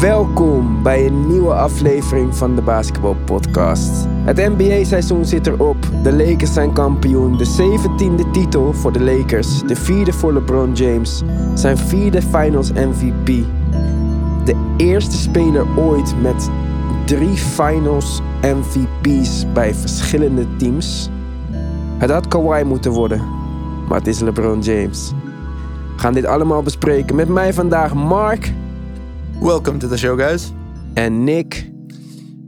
Welkom bij een nieuwe aflevering van de Basketball Podcast. Het NBA-seizoen zit erop. De Lakers zijn kampioen. De 17e titel voor de Lakers. De vierde voor LeBron James. Zijn vierde Finals MVP. De eerste speler ooit met drie Finals MVP's bij verschillende teams. Het had Kawhi moeten worden, maar het is LeBron James. We gaan dit allemaal bespreken met mij vandaag Mark Welcome to the show, guys. en Nick.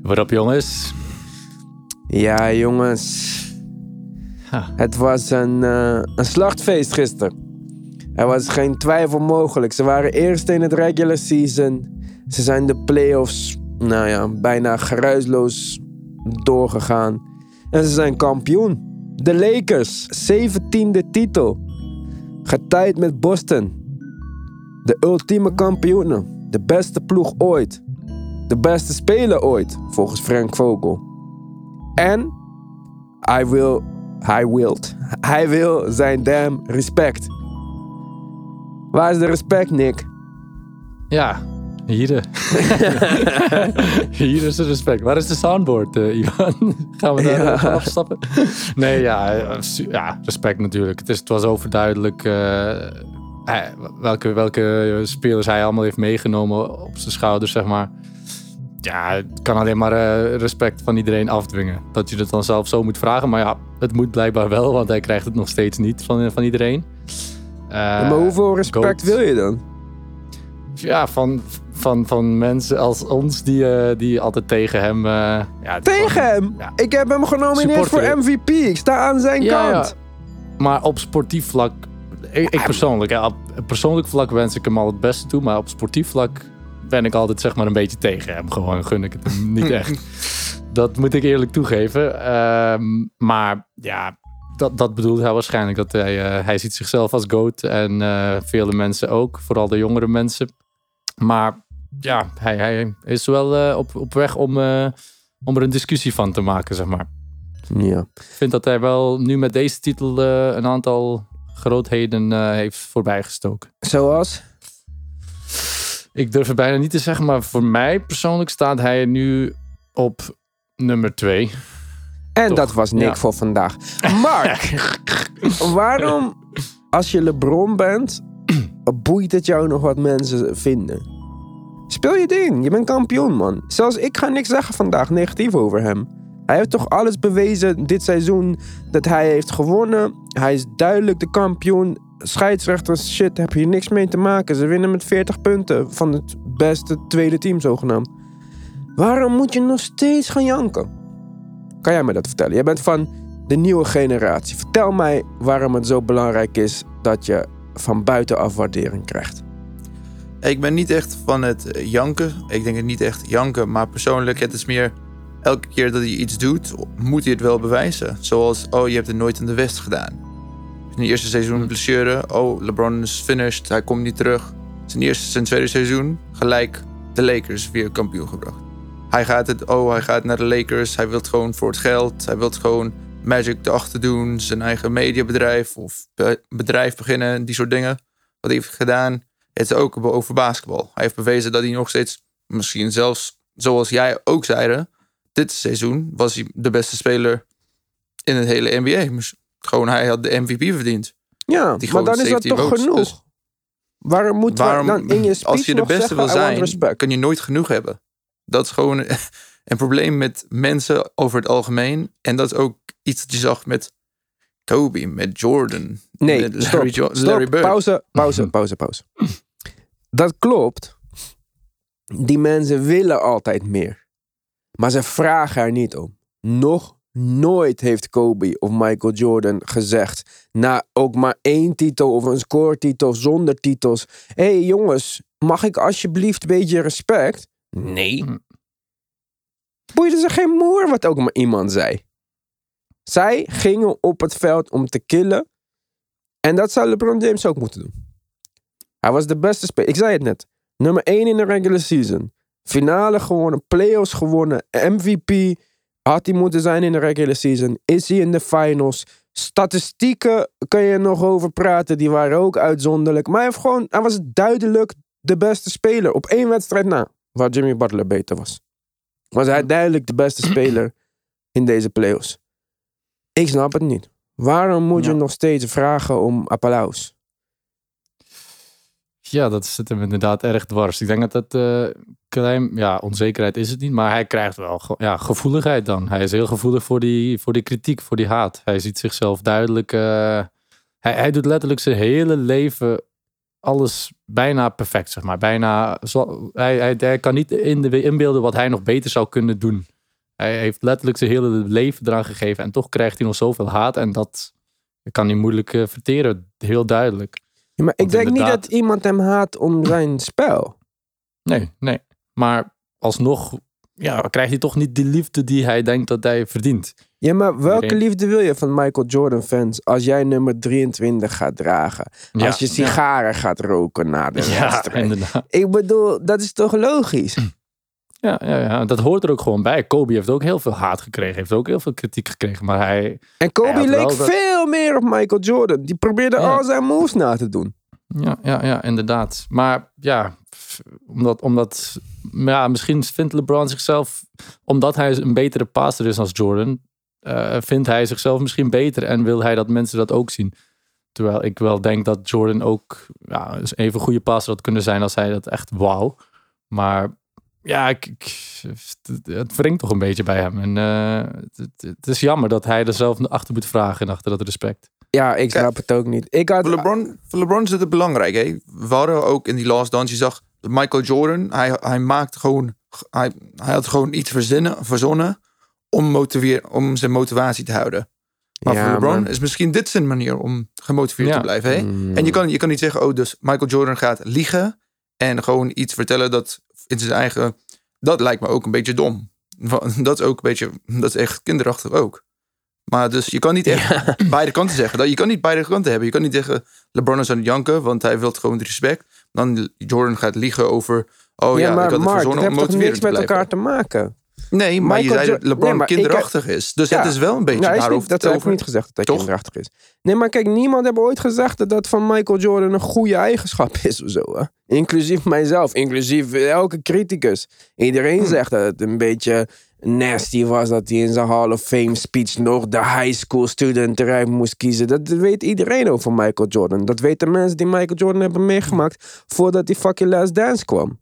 Wat op jongens? Ja, jongens. Het was een, eh, een slachtfeest gisteren. Er was geen twijfel mogelijk. Ze waren eerst in het regular season. Ze zijn de playoffs, nou ja, bijna geruisloos doorgegaan. En ze zijn kampioen. De Lakers, 17e titel. Getijd met Boston. De ultieme kampioenen. De beste ploeg ooit. De beste speler ooit, volgens Frank Vogel. En hij wil, hij wilt, hij wil zijn damn respect. Waar is de respect, Nick? Ja, hier. hier is de respect. Waar is de soundboard, eh, Ivan? Gaan we daar Ja. afstappen? Nee, ja, eh, ja, respect natuurlijk. Het, is, het was overduidelijk eh, welke, welke spelers hij allemaal heeft meegenomen op zijn schouders, zeg maar. Ja, het kan alleen maar eh, respect van iedereen afdwingen. Dat je het dan zelf zo moet vragen. Maar ja, het moet blijkbaar wel, want hij krijgt het nog steeds niet van, van iedereen. Eh, maar hoeveel respect goat. wil je dan? Ja, van, van, van mensen als ons die, eh, die altijd tegen hem... eh, ja, Tegen hem? Ja. Ik heb hem genomineerd voor Supporter. MVP. Ik sta aan zijn Ja, kant. Maar op sportief vlak... Ik, ik persoonlijk, ja, op persoonlijk vlak wens ik hem al het beste toe. Maar op sportief vlak ben ik altijd zeg maar een beetje tegen hem. Gewoon gun ik het hem niet echt. Dat moet ik eerlijk toegeven. Ehm, maar ja, dat, dat bedoelt hij waarschijnlijk. Dat hij, eh, hij ziet zichzelf als GOAT. En eh, vele mensen ook. Vooral de jongere mensen. Maar ja, hij, hij is wel eh, op, op weg om, om er een discussie van te maken, zeg maar. Ja. Ik vind dat hij wel nu met deze titel een aantal grootheden eh, heeft voorbijgestoken. Zoals? Ik durf het bijna niet te zeggen, maar voor mij persoonlijk staat hij nu op nummer twee. En Toch, dat was Nick ja. voor vandaag. Mark, waarom als je LeBron bent, boeit het jou nog wat mensen vinden? Speel je ding, je bent kampioen man. Zelfs ik ga niks zeggen vandaag negatief over hem. Hij heeft toch alles bewezen dit seizoen dat hij heeft gewonnen. Hij is duidelijk de kampioen. Scheidsrechters, shit, heb je niks mee te maken. Ze winnen met 40 punten van het beste tweede team zogenaamd. Waarom moet je nog steeds gaan janken? Kan jij me dat vertellen? Jij bent van de nieuwe generatie. Vertel mij waarom het zo belangrijk is dat je van buitenaf waardering krijgt. Ik ben niet echt van het janken. Ik denk het niet echt janken, maar persoonlijk, het is meer elke keer dat hij iets doet, moet hij het wel bewijzen. Zoals, oh, je hebt het nooit in de West gedaan. Zijn eerste seizoen Hmm. blessure, oh, LeBron is finished, hij komt niet terug. Zijn eerste, zijn tweede seizoen, gelijk de Lakers weer kampioen gebracht. Hij gaat het, oh, hij gaat naar de Lakers, hij wil het gewoon voor het geld, hij wil gewoon Magic erachter doen, zijn eigen mediabedrijf of be- bedrijf beginnen, die soort dingen. Wat hij heeft gedaan, het is ook over basketbal. Hij heeft bewezen dat hij nog steeds, misschien zelfs zoals jij ook zeide, dit seizoen was hij de beste speler in het hele NBA. Gewoon, hij had de MVP verdiend. Ja, Die maar dan is dat 17 toch votes, genoeg? dus- Waarom moet Waarom, dan in je als je de beste zeggen, wil zijn, kan je nooit genoeg hebben. Dat is gewoon een probleem met mensen over het algemeen. En dat is ook iets dat je zag met Kobe, met Jordan, Nee, met stop, Larry, Jo- stop, Larry Bird. pauze, pauze, pauze, pauze. Dat klopt. Die mensen willen altijd meer. Maar ze vragen er niet om. Nog nooit heeft Kobe of Michael Jordan gezegd... na ook maar één titel of een scoretitel zonder titels... Hé hey, jongens, mag ik alsjeblieft een beetje respect? Nee. Hm. Boeide ze geen moer wat ook maar iemand zei. Zij gingen op het veld om te killen... En dat zou LeBron James ook moeten doen. Hij was de beste speler. Ik zei het net. Nummer 1 in de regular season. Finale gewonnen, playoffs gewonnen, MVP. Had hij moeten zijn in de regular season? Is hij in de finals? Statistieken kan je nog over praten, die waren ook uitzonderlijk. Maar hij, heeft gewoon, hij was duidelijk de beste speler op één wedstrijd na. waar Jimmy Butler beter was. Was hij duidelijk de beste speler in deze playoffs? Ik snap het niet. Waarom moet je nog steeds vragen om applaus? Ja, dat zit hem inderdaad erg dwars. Ik denk dat dat eh klein, ja, onzekerheid is het niet, maar hij krijgt wel ja, gevoeligheid dan. Hij is heel gevoelig voor die, voor die kritiek, voor die haat. Hij ziet zichzelf duidelijk. eh, hij, hij doet letterlijk zijn hele leven alles bijna perfect, zeg maar. Bijna, hij, hij kan niet in de, inbeelden wat hij nog beter zou kunnen doen. Hij heeft letterlijk zijn hele leven eraan gegeven en toch krijgt hij nog zoveel haat en dat kan hij moeilijk eh, verteren, heel duidelijk. Ja, maar ik Want denk niet dat iemand hem haat om zijn spel. Nee, nee. Maar alsnog ja, krijgt hij toch niet die liefde die hij denkt dat hij verdient. Ja, maar welke Iedereen- liefde wil je van Michael Jordan fans als jij nummer 23 gaat dragen? Ja, als je sigaren gaat roken na de Ja, wedstrijd. inderdaad. Ik bedoel, dat is toch logisch? Ja, ja, ja, dat hoort er ook gewoon bij. Kobe heeft ook heel veel haat gekregen. Heeft ook heel veel kritiek gekregen. Maar hij... En Kobe Hij leek dat- veel meer op Michael Jordan. Die probeerde Ja. al zijn moves na te doen. Ja, ja, ja, inderdaad. Maar ja, omdat, omdat ja, misschien vindt LeBron zichzelf... Omdat hij een betere passer is als Jordan... eh, vindt hij zichzelf misschien beter en wil hij dat mensen dat ook zien. Terwijl ik wel denk dat Jordan ook ja, even goede passer had kunnen zijn als hij dat echt wou. Maar ja, ik, ik- het, wringt toch een beetje bij hem. En eh, het, is jammer dat hij er zelf achter moet vragen en achter dat respect. Ja, ik snap het ook niet. Ik had, Voor LeBron, voor LeBron is het belangrijk. Hè? We hadden ook in die Last Dance, je zag Michael Jordan, hij, hij maakte gewoon, hij, hij had gewoon iets verzinnen, verzonnen om, motiveer, om zijn motivatie te houden. Maar Ja, voor LeBron man. is misschien dit zijn manier om gemotiveerd Ja. te blijven. Hè? Mm. En je kan, je kan niet zeggen, oh, dus Michael Jordan gaat liegen en gewoon iets vertellen dat in zijn eigen. Dat lijkt me ook een beetje dom. Dat is ook een beetje, dat is echt kinderachtig ook. Maar dus je kan niet echt beide kanten zeggen. Dat- Je kan niet beide kanten hebben. Je kan niet zeggen, LeBron is aan het janken, want hij wil gewoon het respect. Dan Jordan gaat liegen over, oh ja, ja, ik maar had het Mark, verzonnen om niks met elkaar te maken? Nee, maar Michael je zei dat LeBron Nee, maar ik- kinderachtig is. Dus Ja. het is wel een beetje is daarover dat heb ik niet gezegd dat hij Toch? kinderachtig is. Nee, maar kijk, niemand heeft ooit gezegd dat dat van Michael Jordan een goede eigenschap is of zo. Hè? Inclusief mijzelf, inclusief elke criticus. Iedereen Hm. zegt dat het een beetje nasty was dat hij in zijn Hall of Fame speech nog de high school student eruit moest kiezen. Dat weet iedereen over Michael Jordan. Dat weten mensen die Michael Jordan hebben meegemaakt voordat die fucking Last Dance kwam.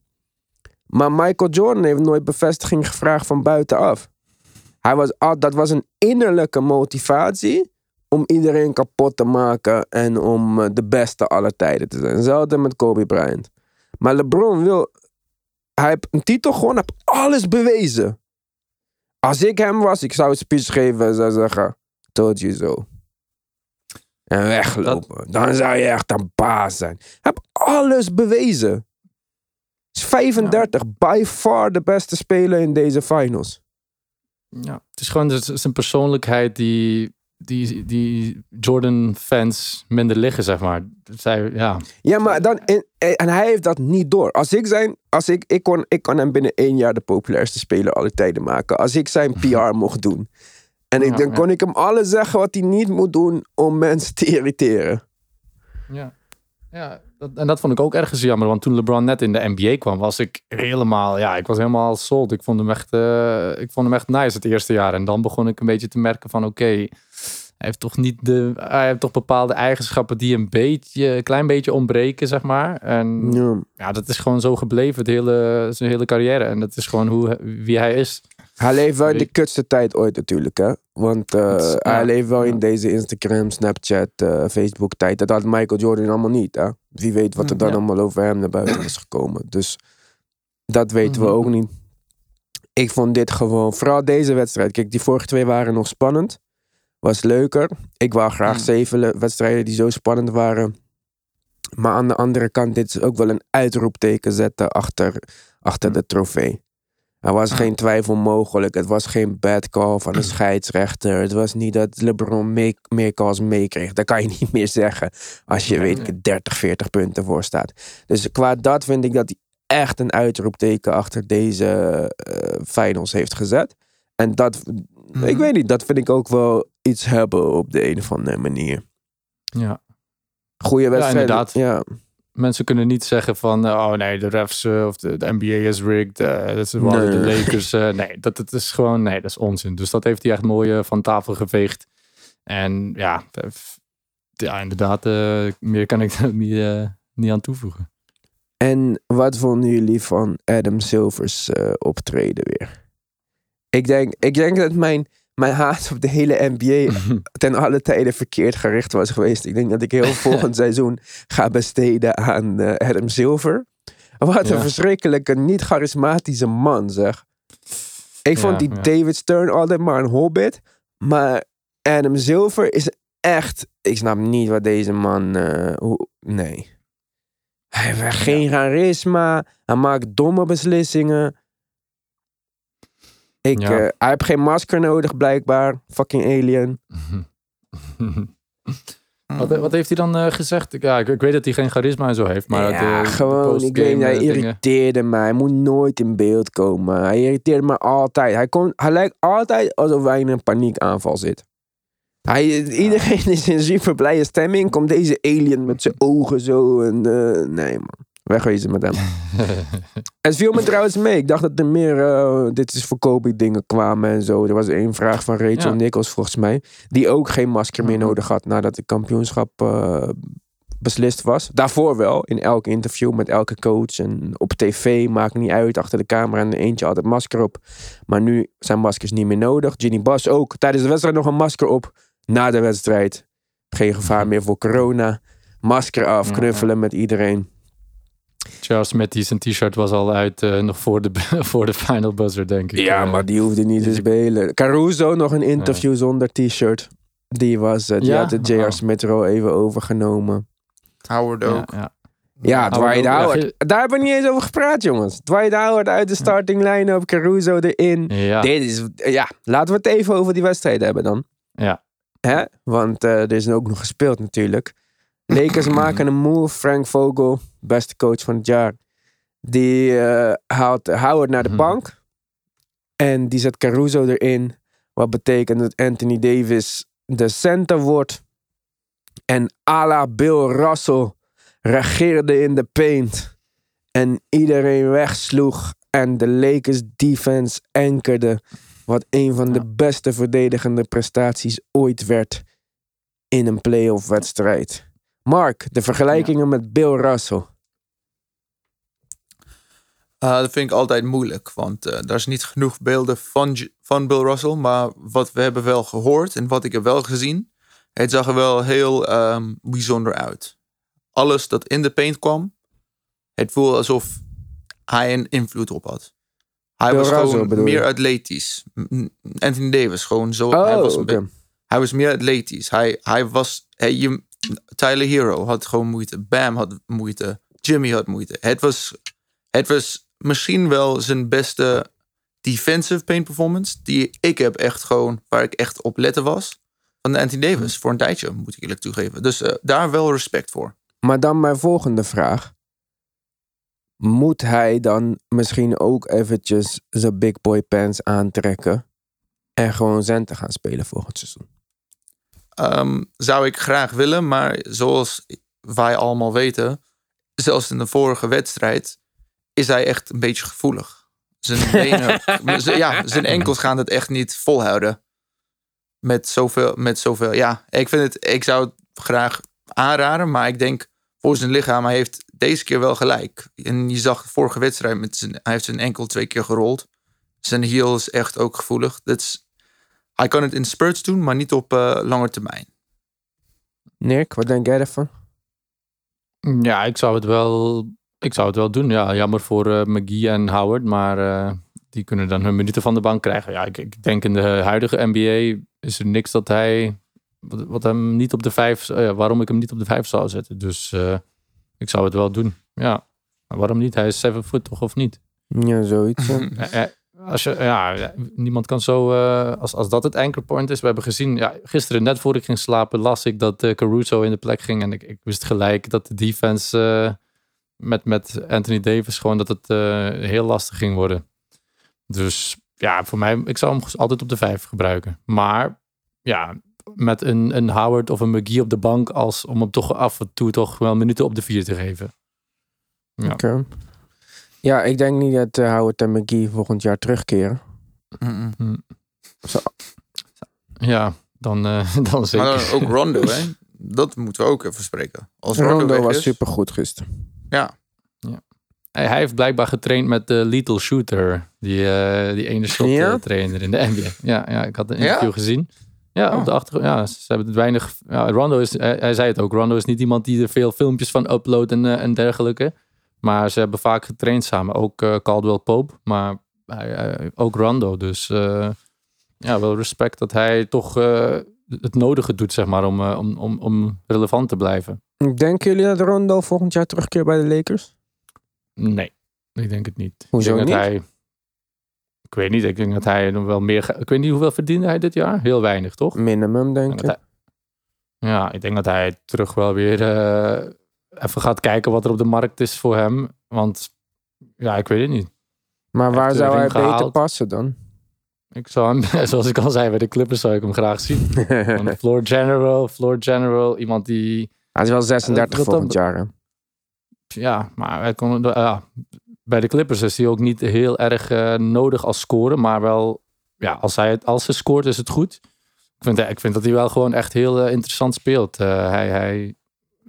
Maar Michael Jordan heeft nooit bevestiging gevraagd van buitenaf. Hij was, dat was een innerlijke motivatie om iedereen kapot te maken en om eh, de beste aller tijden te zijn. Hetzelfde met Kobe Bryant. Maar LeBron wil. Hij heeft een titel gewonnen, heeft alles bewezen. Als ik hem was, ik zou een speech geven en zou zeggen: Told you so. En weglopen. Dan zou je echt een baas zijn. Hij heeft alles bewezen. Is 35, by far de beste speler in deze finals. Ja, het is gewoon z- zijn persoonlijkheid die, die, die Jordan-fans minder liggen, zeg maar. Zij, ja, Ja, maar dan. En, en hij heeft dat niet door. Als ik zijn. Als ik, ik, kon, ik kan hem binnen één jaar de populairste speler alle tijden maken. Als ik zijn PR mocht doen. En ik, Ja, dan ja. kon ik hem alles zeggen wat hij niet moet doen om mensen te irriteren. ja. ja en dat vond ik ook ergens jammer. Want toen LeBron net in de NBA kwam, was ik helemaal, ja, ik was helemaal sold. Ik vond hem echt, eh, ik vond hem echt nice het eerste jaar. En dan begon ik een beetje te merken van, oké, hij heeft toch niet de, hij heeft toch bepaalde eigenschappen die een beetje, een klein beetje ontbreken, zeg maar. En Ja. ja, dat is gewoon zo gebleven, het hele, zijn hele carrière. En dat is gewoon hoe, wie hij is. Hij leeft wel in de kutste tijd ooit natuurlijk, hè? Want eh, hij leeft wel ja. in deze Instagram, Snapchat, eh, Facebook tijd. Dat had Michael Jordan allemaal niet, hè? Wie weet wat er dan allemaal over hem naar buiten is gekomen. Dus dat weten we Mhm. ook niet. Ik vond dit gewoon, vooral deze wedstrijd. Kijk, die vorige twee waren nog spannend. Was leuker. Ik wou graag zeven wedstrijden die zo spannend waren. Maar aan de andere kant, dit is ook wel een uitroepteken zetten achter, achter de trofee. Er was geen twijfel mogelijk. Het was geen bad call van een scheidsrechter. Het was niet dat LeBron mee- meer calls meekreeg. Dat kan je niet meer zeggen als je weet nee. dat er 30, 40 punten voor staat. Dus qua dat vind ik dat hij echt een uitroepteken achter deze eh, finals heeft gezet. En dat, Mhm. ik weet niet, dat vind ik ook wel iets hebben op de een of andere manier. Ja. Goede wedstrijd. inderdaad. Ja, mensen kunnen niet zeggen van, oh nee, de refs eh, of de, de NBA is rigged, eh, dat is de. Lakers. eh, nee, dat, dat is gewoon, nee, dat is onzin. Dus dat heeft hij echt mooi van tafel geveegd. En ja, ja inderdaad, meer kan ik er niet, niet aan toevoegen. En wat vonden jullie van Adam Silvers optreden weer? Ik denk, ik denk dat mijn, mijn haat op de hele NBA ten alle tijden verkeerd gericht was geweest. Ik denk dat ik heel volgend seizoen ga besteden aan eh, Adam Silver. Wat een Ja. verschrikkelijke, niet charismatische man, zeg. Ik vond die ja. David Stern altijd maar een hobbit. Maar Adam Silver is echt... Ik snap niet wat deze man... eh, hoe, nee. Hij heeft geen charisma. Hij maakt domme beslissingen. Ik, Ja. eh, hij heeft geen masker nodig, blijkbaar. Fucking alien. wat, wat heeft hij dan eh, gezegd? Ja, ik, ik weet dat hij geen charisma en zo heeft, maar ja, de, de gewoon. ik weet, hij eh, dingen- irriteerde me. Hij moet nooit in beeld komen. Hij irriteert me altijd. Hij, kon, hij lijkt altijd alsof hij in een paniekaanval zit. Hij, iedereen is in super blije stemming. Komt deze alien met zijn ogen zo. En, nee, man. Wegwezen met hem. Het viel me trouwens mee. Ik dacht dat er meer eh, dit is voor Kobe dingen kwamen en zo. Er was één vraag van Rachel Ja. Nichols volgens mij. Die ook geen masker meer Mhm. nodig had nadat het kampioenschap eh, beslist was. Daarvoor wel. In elk interview met elke coach. En op tv. Maakt niet uit. Achter de camera en eentje het masker op. Maar nu zijn maskers niet meer nodig. Ginny Bas ook. Tijdens de wedstrijd nog een masker op. Na de wedstrijd. Geen gevaar meer voor corona. Masker af. Knuffelen met iedereen. Charles Smith, die zijn t-shirt was al uit eh, nog voor de, voor de final buzzer, denk ik. Ja, Eh, maar die hoefde niet te spelen. Caruso nog een interview zonder t-shirt. Die, was, eh, die Ja? had de J.R. Oh. Smith er al even overgenomen. Howard ook. ja. Ja, Howard Dwight ook, ja, Howard. ge- Daar hebben we niet eens over gepraat, jongens. Dwight Howard uit de starting line-up. Caruso erin. Ja, Dit is, ja, laten we het even over die wedstrijd hebben dan. ja. Hè? Want er is ook nog gespeeld natuurlijk. Lakers maken een move. Frank Vogel, beste coach van het jaar. Die eh, haalt Howard naar de Mhm. bank. En die zet Caruso erin. Wat betekent dat Anthony Davis de center wordt. En à la Bill Russell regeerde in de paint. En iedereen wegsloeg. En de Lakers defense ankerde. Wat een van de beste verdedigende prestaties ooit werd in een playoff wedstrijd. Mark, de vergelijkingen met Bill Russell. Uh, dat vind ik altijd moeilijk, want uh, daar is niet genoeg beelden van, van Bill Russell. Maar wat we hebben wel gehoord en wat ik heb wel gezien, het zag er wel heel um, bijzonder uit. Alles dat in de paint kwam, het voelde alsof hij een invloed op had. Hij Bill was Russell gewoon meer atletisch. Anthony Davis, gewoon zo. Oh, hij, was oké. be- hij was meer atletisch. Hij, hij was. Hij, je, Tyler Hero had gewoon moeite. Bam had moeite. Jimmy had moeite. Het was, het was misschien wel zijn beste defensive paint performance. Die ik heb echt gewoon. Waar ik echt op letten was. Van Anthony Davis. Voor een tijdje, moet ik eerlijk toegeven. Dus eh, daar wel respect voor. Maar dan mijn volgende vraag. Moet hij dan misschien ook eventjes zijn big boy pants aantrekken en gewoon centen gaan spelen volgend seizoen? Ehm, zou ik graag willen, maar zoals wij allemaal weten, zelfs in de vorige wedstrijd, is hij echt een beetje gevoelig. Zijn benen, ja, zijn enkels gaan het echt niet volhouden. Met zoveel, met zoveel, ja, ik vind het, ik zou het graag aanraden, maar ik denk voor zijn lichaam, hij heeft deze keer wel gelijk. En je zag de vorige wedstrijd, met zijn, hij heeft zijn enkel twee keer gerold. Zijn heel is echt ook gevoelig. Dat is, hij kan het in spurts doen, maar niet op uh, lange termijn. Nick, wat denk jij ervan? Ja, ik zou het wel, ik zou het wel doen. Ja, jammer voor uh, McGee en Howard, maar uh, die kunnen dan hun minuten van de bank krijgen. Ja, ik, ik denk in de huidige NBA is er niks dat hij, wat, wat hem niet op de vijf, uh, waarom ik hem niet op de vijf zou zetten. Dus uh, ik zou het wel doen. Ja, maar waarom niet? Hij is seven foot toch of niet? Ja, zoiets. ja. Als je, ja, niemand kan zo. Uh, als, als dat het anchor point is. We hebben gezien. Ja, gisteren, net voor ik ging slapen, las ik dat uh, Caruso in de plek ging. En ik, ik wist gelijk dat de defense uh, met, met Anthony Davis gewoon dat het heel lastig ging worden. Dus ja, voor mij, ik zou hem altijd op de vijf gebruiken. Maar ja, met een, een Howard of een McGee op de bank als om hem toch af en toe toch wel minuten op de vier te geven. Ja. Oké. Ja, ik denk niet dat eh, Howard en McGee volgend jaar terugkeren. Mm-mm. Ja, dan, eh, dan zeker. Maar dan ook Rondo, hè? Dat moeten we ook even spreken. Als Rondo, was is, supergoed gisteren. Ja, Hij, hij heeft blijkbaar getraind met de Lethal Shooter. Die, eh, die ene shot Ja? trainer in de NBA. Ja, ja ik had een Ja? interview gezien. Ja, Oh. op de achtergrond. Ja, ze hebben het weinig... Ja, Rondo is... Hij, hij zei het ook. Rondo is niet iemand die er veel filmpjes van uploadt en, en dergelijke. Maar ze hebben vaak getraind samen. Ook eh, Caldwell Pope. Maar hij, ook Rondo. Dus eh, ja, wel respect dat hij toch eh, het nodige doet, zeg maar, om, om, om, om relevant te blijven. Denken jullie dat Rondo volgend jaar terugkeert bij de Lakers? Nee, ik denk het niet. Hoezo ik denk niet? Dat hij, ik weet niet, ik denk dat hij nog wel meer... Ik weet niet hoeveel verdiende hij dit jaar? Heel weinig, toch? Minimum, denk ik. hij- ja, ik denk dat hij terug wel weer even gaat kijken wat er op de markt is voor hem. Want ja, ik weet het niet. Maar waar zou hij beter passen dan? Ik zou hem, zoals ik al zei, bij de Clippers zou ik hem graag zien. Floor general, floor general, iemand die... hij is wel 36 dat- dat- volgend jaar. hè? Ja, maar hij kon, ja, bij de Clippers is hij ook niet heel erg eh, nodig als scoren. Maar wel, ja, als hij, het- als hij scoort is het goed. Ik vind, ik vind dat hij wel gewoon echt heel eh, interessant speelt. Eh, hij, hij,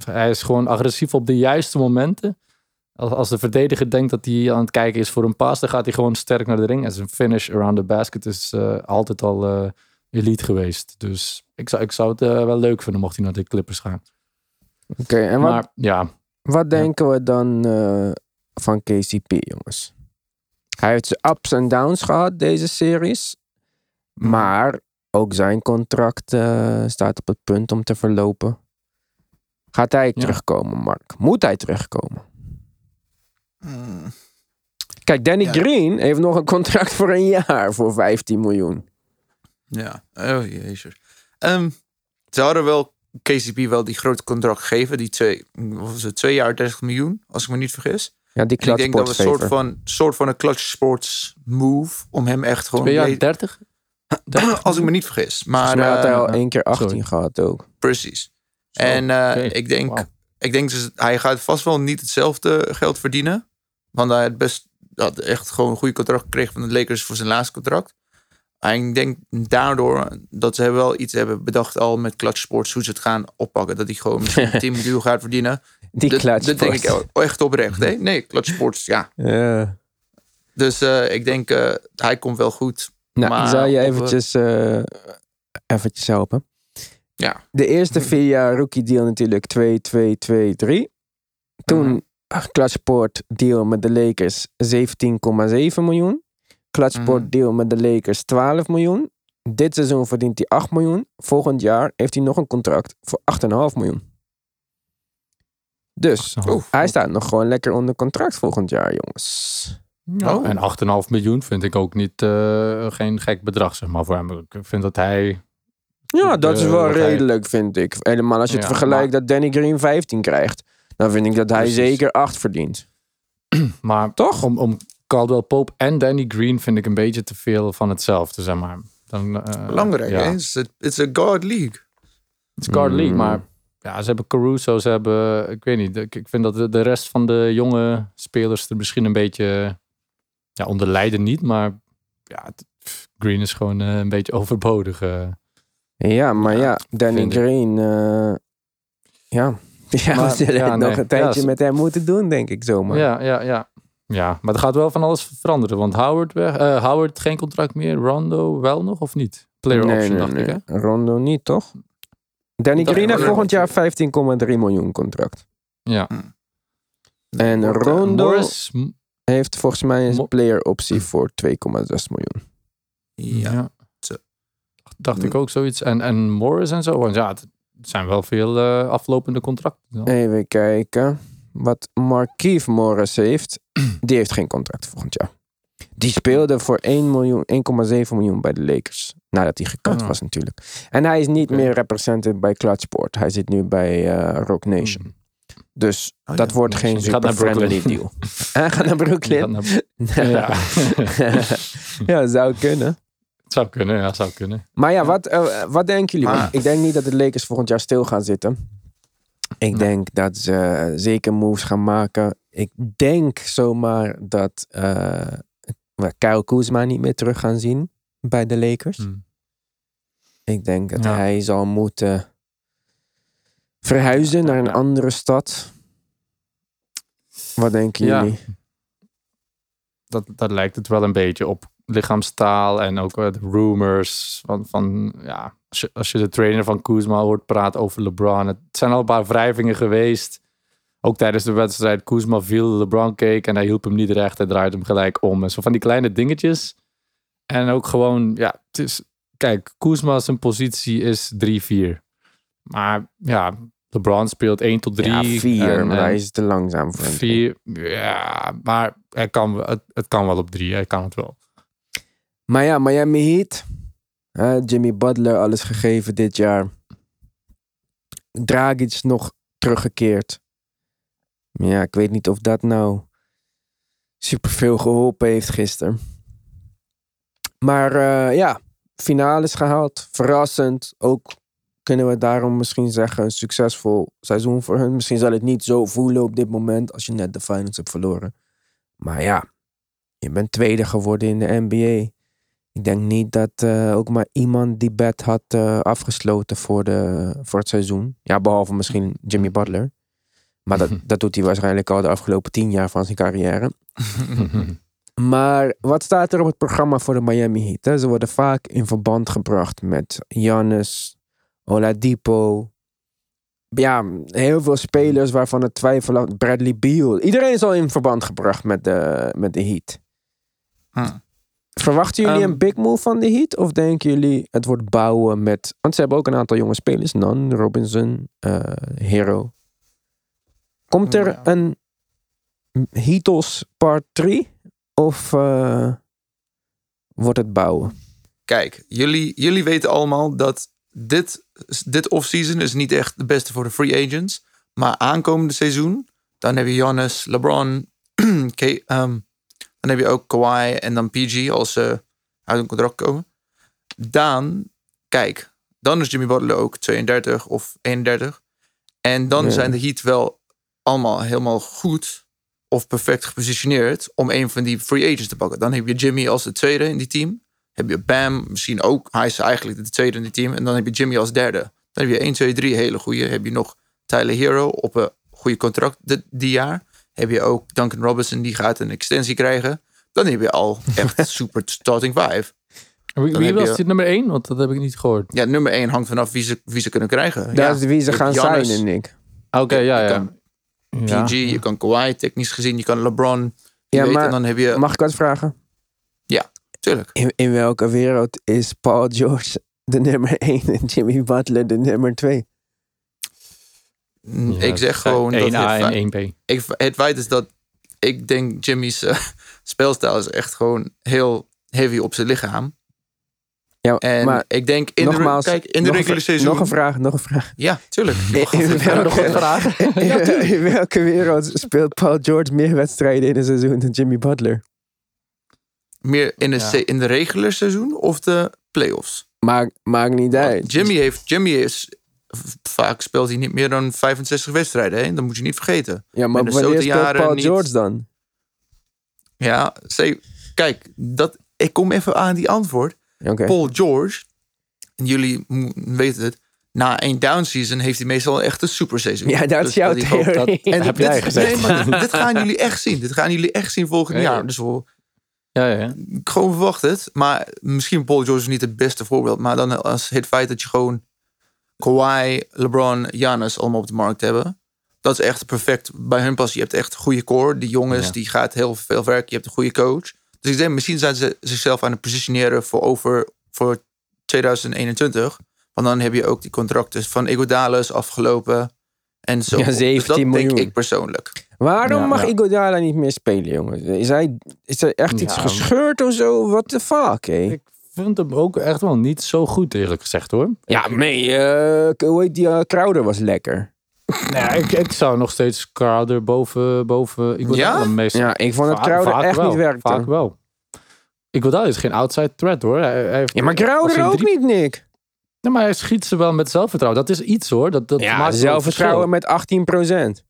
hij is gewoon agressief op de juiste momenten. Als, als de verdediger denkt dat hij aan het kijken is voor een paas, dan gaat hij gewoon sterk naar de ring. En zijn finish around the basket is eh, altijd al eh, elite geweest. Dus ik zou, ik zou het eh, wel leuk vinden mocht hij naar de Clippers gaan. Oké, en wat, maar ja, wat denken we dan van KCP, jongens? Hij heeft zijn ups en downs gehad, deze series. Maar ook zijn contract staat op het punt om te verlopen. Gaat hij Ja. terugkomen, Mark? Moet hij terugkomen? Mm. Kijk, Danny Ja. Green heeft nog een contract voor een jaar voor 15 miljoen. Ja, oh jezus. Ehm, ze hadden wel KCP wel die grote contract gegeven. Die twee, was het, twee jaar 30 miljoen, als ik me niet vergis. Ja, die En ik denk dat we een soort van, soort van een clutch sports move om hem echt gewoon... twee jaar le- 30? als ik me niet vergis. Maar mij had hij eh, al één keer 18 sorry. gehad ook. precies. Zo, en eh, ik denk, ik denk dus, hij gaat vast wel niet hetzelfde geld verdienen. Want hij had best had echt gewoon een goede contract gekregen van de Lakers voor zijn laatste contract. En ik denk daardoor dat ze wel iets hebben bedacht al met Clutch Sports hoe ze het gaan oppakken. Dat hij gewoon misschien 10 miljoen gaat verdienen. Die dat, dat denk ik echt oprecht. Hè? Nee, Clutch Sports, ja. Ja. Dus eh, ik denk, eh, hij komt wel goed. Nou, Maar zal je eventjes, eventjes helpen. Ja. De eerste vier jaar rookie deal natuurlijk 2, 2, 2, 3. Toen Mhm. Clutchport deal met de Lakers 17,7 miljoen. Clutchport Mhm. deal met de Lakers 12 miljoen. Dit seizoen verdient hij 8 miljoen. Volgend jaar heeft hij nog een contract voor 8,5 miljoen. Dus hij staat nog gewoon lekker onder contract volgend jaar, jongens. Ja, Oh. En 8,5 miljoen vind ik ook niet eh, geen gek bedrag, zeg maar, voor hem. Ik vind dat hij... Ja, dat is Eh, wel redelijk, vind ik. Helemaal als je het Ja, vergelijkt dat Danny Green 15 krijgt. Dan vind ik dat hij Precies. zeker 8 verdient. Maar Toch? om, om Caldwell Pope en Danny Green vind ik een beetje te veel van hetzelfde, zeg maar. Dan, eh, Belangrijk, ja. hè? It's a, it's a God League. Het is guard league, Mm. maar ja, ze hebben Caruso, ze hebben, ik weet niet, ik, ik vind dat de, de rest van de jonge spelers er misschien een beetje, ja, onder lijden niet, maar ja, het- pff, Green is gewoon eh, een beetje overbodig. eh. Ja, maar ja, Danny. Green... eh, ja, ja Maar- we zullen ja, het nog nee. een tijdje Ja, met hem moeten doen, denk ik zomaar. Ja, ja, ja. Ja, maar er gaat wel van alles veranderen, want Howard, weg, eh, Howard geen contract meer, Rondo wel nog of niet? Player nee, option, nee, dacht nee. ik, hè? Rondo niet, toch? Danny Green heeft volgend jaar 15,3 miljoen contract. Ja. En Wordt, eh, Rondo Morris, heeft volgens mij een player optie voor 2,6 miljoen. Ja. Dacht ik ook zoiets. En, en Morris en zo. Want ja, het zijn wel veel eh, aflopende contracten. dan. Even kijken. Wat Markeith Morris heeft. Die heeft geen contract volgend jaar. Die speelde voor 1 miljoen, 1,7 miljoen bij de Lakers. Nadat hij gekut Ah. was natuurlijk. En hij is niet meer represented bij Clutchport. Hij zit nu bij eh, Rock Nation. Hmm. Dus Oh, dat ja. wordt geen super friendly deal. Hij gaat naar Brooklyn. gaat naar- ja. ja, zou kunnen. Zou kunnen, ja, zou kunnen. Maar ja, wat, eh, wat denken jullie? Want ik denk niet dat de Lakers volgend jaar stil gaan zitten. Ik denk dat ze zeker moves gaan maken. Ik denk zomaar dat eh, we Kyle Kuzma niet meer terug gaan zien bij de Lakers. Hmm. Ik denk dat Ja. hij zal moeten verhuizen naar een Ja. andere stad. Wat denken Ja. jullie? dat, dat lijkt het wel een beetje op lichaamstaal en ook eh, de rumors van, van ja, als je, als je de trainer van Kuzma hoort praten over LeBron. Het zijn al een paar wrijvingen geweest. Ook tijdens de wedstrijd, Kuzma viel, LeBron keek en hij hielp hem niet recht. Hij draaide hem gelijk om. En zo van die kleine dingetjes. En ook gewoon, ja, het is, kijk, Kuzma zijn positie is 3-4. Maar ja, LeBron speelt 1 tot 3. Ja, vier, en- maar en- hij is te langzaam voor hem. Vier, ja, maar hij kan, het, het kan wel op drie. Hij kan het wel. Maar ja, Miami Heat. Jimmy Butler alles gegeven dit jaar. Dragic nog teruggekeerd. Ja, ik weet niet of dat nou superveel geholpen heeft gisteren. Maar eh, ja, finales gehaald. Verrassend. Ook kunnen we daarom misschien zeggen een succesvol seizoen voor hun. Misschien zal het niet zo voelen op dit moment als je net de finals hebt verloren. Maar ja, je bent tweede geworden in de NBA. Ik denk niet dat eh, ook maar iemand die bed had eh, afgesloten voor, de, voor het seizoen. Ja, behalve misschien Jimmy Butler. Maar dat, dat doet hij waarschijnlijk al de afgelopen tien jaar van zijn carrière. Maar wat staat er op het programma voor de Miami Heat? Hè? Ze worden vaak in verband gebracht met Giannis, Oladipo. Ja, heel veel spelers waarvan het twijfel Bradley Beal. Iedereen is al in verband gebracht met de, met de Heat. Hm. Verwachten jullie Ehm, een big move van de Heat? Of denken jullie het wordt bouwen met... Want ze hebben ook een aantal jonge spelers. Nan, Robinson, eh, Hero. Komt er Ja. een Heatles part 3? Of eh, wordt het bouwen? Kijk, jullie, jullie weten allemaal dat dit, dit offseason is niet echt de beste voor de free agents. Maar aankomende seizoen, dan heb je Giannis, LeBron, K- ehm, dan heb je ook Kawhi en dan PG als ze uit een contract komen. Dan, kijk, dan is Jimmy Butler ook 32 of 31. En dan Ja. zijn de Heat wel allemaal helemaal goed of perfect gepositioneerd om een van die free agents te pakken. Dan heb je Jimmy als de tweede in die team. Heb je Bam, misschien ook. Hij is eigenlijk de tweede in die team. En dan heb je Jimmy als derde. Dan heb je 1, 2, 3 hele goede. Heb je nog Tyler Hero op een goede contract dit, die jaar. Heb je ook Duncan Robinson, die gaat een extensie krijgen. Dan heb je al echt super starting five. Wie, Dan wie heb was je- dit nummer één? Want dat heb ik niet gehoord. Ja, nummer 1 hangt vanaf wie ze, wie ze kunnen krijgen. Dat ja. is wie ze gaan Giannis, signen, Nick. Oké, ja, ja. kan ja. PG, je kan Kawhi technisch gezien, je kan LeBron. Je Ja, weet, maar en dan heb je... Mag ik wat vragen? Tuurlijk. In, in welke wereld is Paul George de nummer 1 en Jimmy Butler de nummer 2? Ja, ik zeg gewoon zijn dat 1A het, en feit- 1B. ik, het feit is dat ik denk Jimmy's eh, speelstijl is echt gewoon heel heavy op zijn lichaam. Ja, En maar ik denk in nogmaals, de, kijk, in de nog, regular een, seizoen. nog een vraag, nog een vraag. Ja, tuurlijk. In, in welke, nog wat vragen? in, in welke wereld speelt Paul George meer wedstrijden in een seizoen dan Jimmy Butler? Meer in de, Ja. se- in de regular seizoen of de playoffs. Maakt maakt niet uit. Jimmy heeft, Jimmy is vaak speelt hij niet meer dan 65 wedstrijden. Hè? Dat moet je niet vergeten. Ja, maar wanneer speelt jaren Paul niet. George dan? Ja, say, kijk, dat, ik kom even aan die antwoord. Paul George, en jullie weten het, na één down season heeft hij meestal echt een super seizoen. Ja, dat is Dus jouw dat- theorie. En heb dit, jij gezegd. Nee, maar dit gaan jullie echt zien. Dit gaan jullie echt zien volgend Ja, ja. jaar. Dus we, Ja, ja, ja. ik gewoon verwacht het. Maar misschien Paul George is niet het beste voorbeeld. Maar dan als het feit dat je gewoon Kawhi, LeBron, Giannis allemaal op de markt hebben. Dat is echt perfect bij hun pas. Je hebt echt een goede core. Die jongens, Ja. die gaat heel veel werken. Je hebt een goede coach. Dus ik denk, misschien zijn ze zichzelf aan het positioneren voor over voor 2021. Want dan heb je ook die contracten van Iguodala is afgelopen. En zo. Ja, Dus 17 dat miljoen. denk ik persoonlijk. Waarom Ja, mag ja. Iguodala niet meer spelen, jongens? Is, hij, is er echt iets Ja. gescheurd of zo? What the fuck, hé? Ik vind hem ook echt wel niet zo goed, eerlijk gezegd hoor. Ja, nee, eh, hoe heet die uh, Crowder was lekker. Nee, ik, ik zou nog steeds Crowder boven, boven Iguodala Ja? Ja, ik vond dat Crowder echt wel, niet werkte. Vaak wel. Iguodala is geen outside threat hoor. Hij, hij heeft- Ja, maar Crowder ook drie- niet, Nick. Nee, maar hij schiet ze wel met zelfvertrouwen. Dat is iets hoor. Dat, dat Ja, maakt zelfvertrouwen met 18%.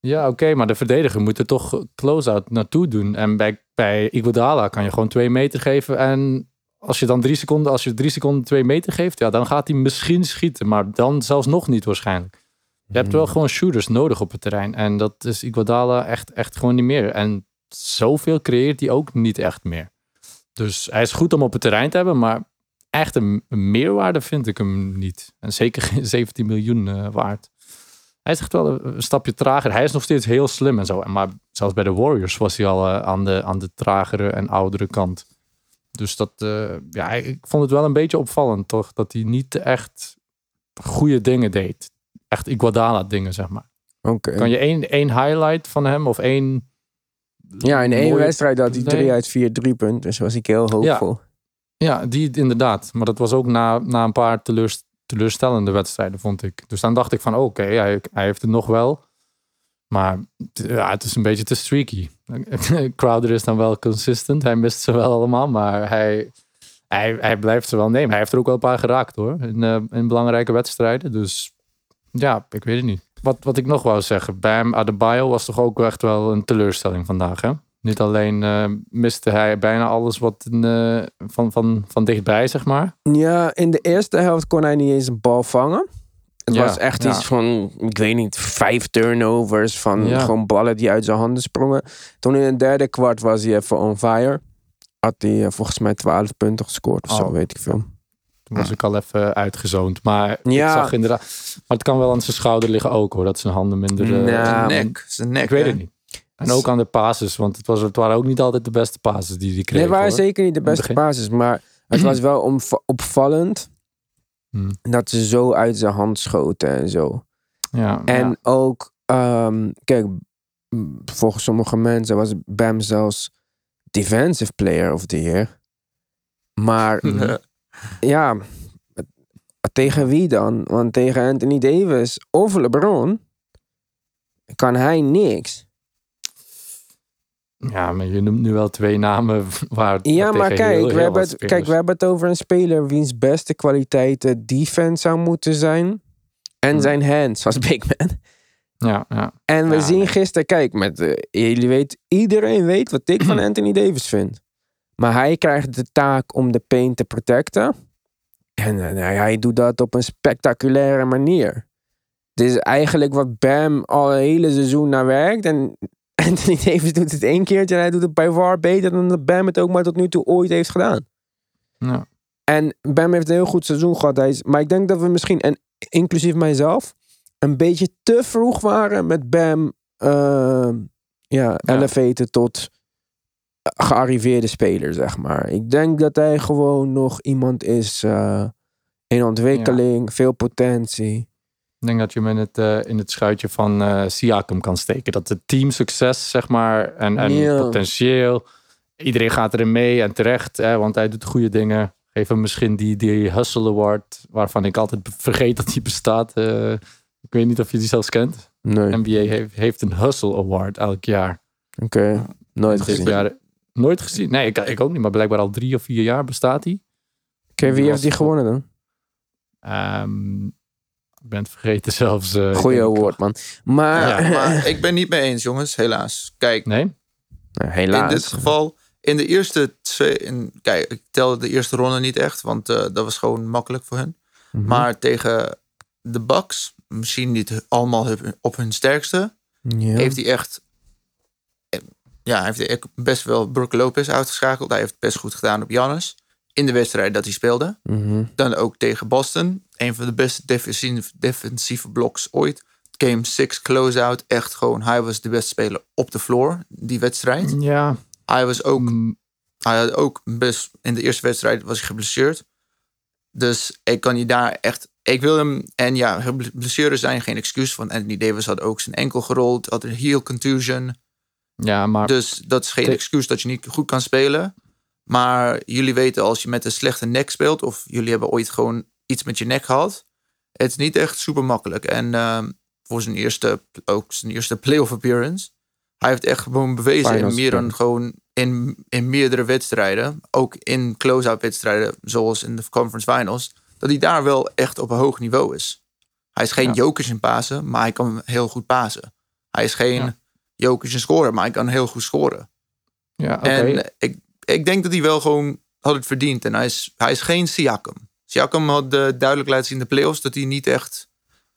Ja, oké, maar de verdediger moet er toch close-out naartoe doen. En bij, bij Iguodala kan je gewoon twee meter geven. En als je dan drie seconden, als je drie seconden twee meter geeft, ja, dan gaat hij misschien schieten. Maar dan zelfs nog niet waarschijnlijk. Je hebt wel gewoon shooters nodig op het terrein. En dat is Iguodala echt, echt gewoon niet meer. En zoveel creëert hij ook niet echt meer. Dus hij is goed om op het terrein te hebben, maar echt een, meerwaarde vind ik hem niet. En zeker geen 17 miljoen eh, waard. Hij is echt wel een, stapje trager. Hij is nog steeds heel slim en zo. Maar zelfs bij de Warriors was hij al eh, aan, de, aan de tragere en oudere kant. Dus dat, eh, ja, ik vond het wel een beetje opvallend toch. Dat hij niet echt goede dingen deed. Echt Iguodala dingen, zeg maar. Oké. Kan je één, één highlight van hem of één... Ja, in één mooie- wedstrijd had hij Nee. 3 uit 4 drie punten. Dus was ik heel hoopvol. Ja, die inderdaad. Maar dat was ook na, na een paar teleurst- teleurstellende wedstrijden, vond ik. Dus dan dacht ik van, oké, hij, hij heeft het nog wel. Maar ja, het is een beetje te streaky. Crowder is dan wel consistent. Hij mist ze wel allemaal, maar hij, hij, hij blijft ze wel nemen. Hij heeft er ook wel een paar geraakt hoor, in, eh, in belangrijke wedstrijden. Dus ja, ik weet het niet. Wat, wat ik nog wou zeggen, Bam Adebayo was toch ook echt wel een teleurstelling vandaag, hè? Niet alleen eh, miste hij bijna alles wat eh, van, van, van dichtbij, zeg maar. Ja, in de eerste helft kon hij niet eens een bal vangen. Het Ja, was echt ja. iets van, ik weet niet, vijf turnovers van Ja. gewoon ballen die uit zijn handen sprongen. Toen in het derde kwart was hij even on fire. Had hij eh, volgens mij 12 punten gescoord of zo, Oh. weet ik veel. Toen was ik al even uitgezoond. Maar Ja. ik zag inderdaad... Maar het kan wel aan zijn schouder liggen ook, hoor. Dat zijn handen minder... eh, Nou, Ja, Zijn nek. Zijn nek. ik weet hè? het niet. En ook aan de passes, want het, was, het waren ook niet altijd de beste passes die hij kreeg. Nee, waren hoor. zeker niet de het beste basis, maar het was wel opvallend Hmm. dat ze zo uit zijn hand schoten en zo. Ja, En ja. ook, ehm, kijk, volgens sommige mensen was Bam zelfs defensive player of the year. Maar ja, tegen wie dan? Want tegen Anthony Davis of LeBron kan hij niks. Ja, maar je noemt nu wel twee namen waar... Ja, maar kijk heel- we, heel hebben het, kijk, we hebben het over een speler wiens beste kwaliteiten defense zou moeten zijn. En Hmm. zijn hands als big man. Ja, ja. En we Ja, zien gisteren, kijk, met, eh, jullie weet, iedereen weet wat ik van Anthony Davis vind. Maar hij krijgt de taak om de paint te protecten. En eh, nou, hij doet dat op een spectaculaire manier. Dit is eigenlijk wat Bam al een hele seizoen naar werkt. En Anthony Davis doet het één keertje en hij doet het bij far beter dan dat Bam het ook maar tot nu toe ooit heeft gedaan. ja. En Bam heeft een heel goed seizoen gehad. Hij is, maar ik denk dat we misschien, en inclusief mijzelf, een beetje te vroeg waren met Bam uh, ja, elevaten tot gearriveerde speler, zeg maar. Ik denk dat hij gewoon nog iemand is uh, in ontwikkeling, veel potentie. Ik denk dat je hem in het, uh, in het schuitje van uh, Siakam kan steken. Dat het teamsucces, zeg maar, en, en potentieel. Iedereen gaat erin mee en terecht, hè, want hij doet goede dingen. Geef hem misschien die, die Hustle Award, waarvan ik altijd vergeet dat die bestaat. Uh, ik weet niet of je die zelfs kent. Nee. NBA heeft, heeft een Hustle Award elk jaar. Oké, okay. nooit gezien. Jaar, nooit gezien? Nee, ik, ik ook niet, maar blijkbaar al drie of vier jaar bestaat die. Oké, wie heeft die gewonnen dan? Um, ik ben het vergeten zelfs. Uh, Goeie award, man. Maar, ja, maar ik ben niet mee eens, jongens, helaas. Kijk, nee? Nou, helaas. in dit geval, in de eerste twee... In, kijk, ik telde de eerste ronde niet echt, want uh, dat was gewoon makkelijk voor hen. Mhm. Maar tegen de Bucks, misschien niet allemaal op hun sterkste, ja. heeft hij echt... Ja, hij heeft best wel Brook Lopez uitgeschakeld. Hij heeft het best goed gedaan op Giannis. In de wedstrijd dat hij speelde. Mm -hmm. Dan ook tegen Boston. Een van de beste defensieve, defensieve bloks ooit. Game 6 close-out. Echt gewoon, hij was de beste speler op de floor. Die wedstrijd. Ja. Hij was ook, mm. hij had ook best, in de eerste wedstrijd was hij geblesseerd. Dus ik kan niet daar echt, ik wil hem, en ja, blessures zijn geen excuus. Want Anthony Davis had ook zijn enkel gerold. Had een heel contusion. Ja, maar... Dus dat is geen excuus dat je niet goed kan spelen. Maar jullie weten als je met een slechte nek speelt, of jullie hebben ooit gewoon iets met je nek gehad, het is niet echt super makkelijk. En uh, voor zijn eerste, ook zijn eerste playoff appearance, hij heeft echt gewoon bewezen Finals in meer dan gewoon in, in meerdere wedstrijden, ook in close-out wedstrijden, zoals in de conference finals, dat hij daar wel echt op een hoog niveau is. Hij is geen Ja. jokers in pasen, maar hij kan heel goed pasen. Hij is geen Ja. jokers in scoren, maar hij kan heel goed scoren. Ja, oké. En ik, ik denk dat hij wel gewoon had het verdiend. En hij is, hij is geen Siakam. Siakam had eh, duidelijk laten zien in de playoffs dat hij niet echt...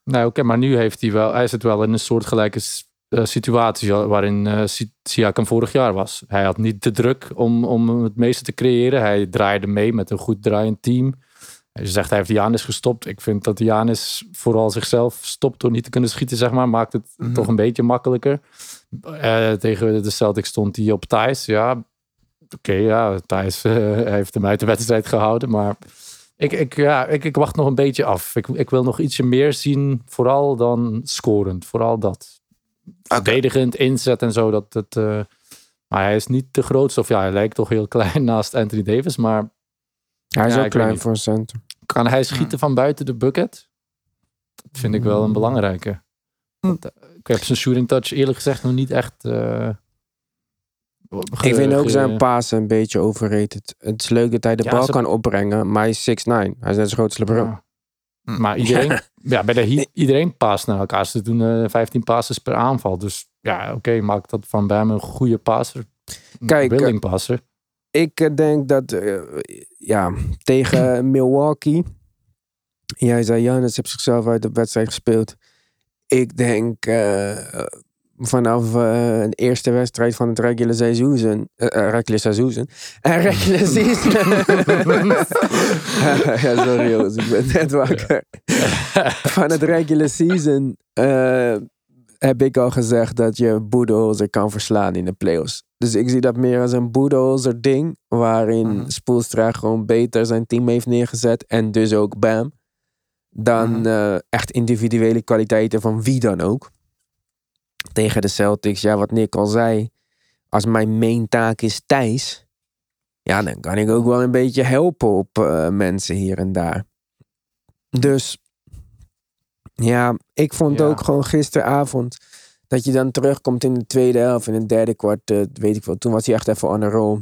Nou, oké, maar nu heeft hij wel, hij zit wel in een soortgelijke eh, situatie waarin eh Si- Siakam vorig jaar was. Hij had niet de druk om, om het meeste te creëren. Hij draaide mee met een goed draaiend team. Hij zegt hij heeft Janis gestopt. Ik vind dat Janis vooral zichzelf stopt door niet te kunnen schieten, zeg maar. Maakt het Mhm. toch een beetje makkelijker. Tegen de Celtics stond hij op Thijs. Ja, oké, ja, Thijs eh, heeft hem uit de wedstrijd gehouden. Maar ik, ik, ja, ik, ik wacht nog een beetje af. Ik, ik wil nog ietsje meer zien, vooral dan scorend. Vooral dat. Verdedigend, inzet en zo. Dat, dat, eh, maar hij is niet de grootste. Of ja, hij lijkt toch heel klein naast Anthony Davis. Maar Hij is Ja, ook klein voor een center. kan hij schieten van buiten de bucket? Dat vind ik wel een belangrijke. Want, eh, Ik heb zijn shooting touch eerlijk gezegd nog niet echt... eh, Ik vind ook zijn pasen een beetje overrated. Het is leuk dat hij de Ja, bal ze- kan opbrengen, maar hij is 6'9. Hij is net zo groot als LeBron. Ja. Maar iedereen, ja, bij de Heat, iedereen past naar elkaar. Ze doen eh 15 passes per aanval. Dus ja, oké, maakt dat van Bam een goede passer. Een Kijk, willing passer. Ik eh, denk dat, eh, ja, tegen Milwaukee. Jij zei, Janis heeft zichzelf uit de wedstrijd gespeeld. Ik denk eh, vanaf eh, een eerste wedstrijd van het regular seizoen. eh, regular seizoen. Eh, regular season. ja, sorry jongens, ik ben net wakker. van het regular season heb ik al gezegd dat je Boedeholzer kan verslaan in de playoffs. Dus ik zie dat meer als een Boedeholzer ding. Waarin Mhm. Spoelstra gewoon beter zijn team heeft neergezet. En dus ook Bam. Dan Mhm. echt individuele kwaliteiten van wie dan ook. Tegen de Celtics, ja, wat Nick al zei. Als mijn main taak is Thijs. Ja, dan kan ik ook wel een beetje helpen op eh, mensen hier en daar. Dus ja, ik vond Ja. ook gewoon gisteravond dat je dan terugkomt in de tweede helft, in het derde kwart, eh, weet ik wel. Toen was hij echt even on a roll.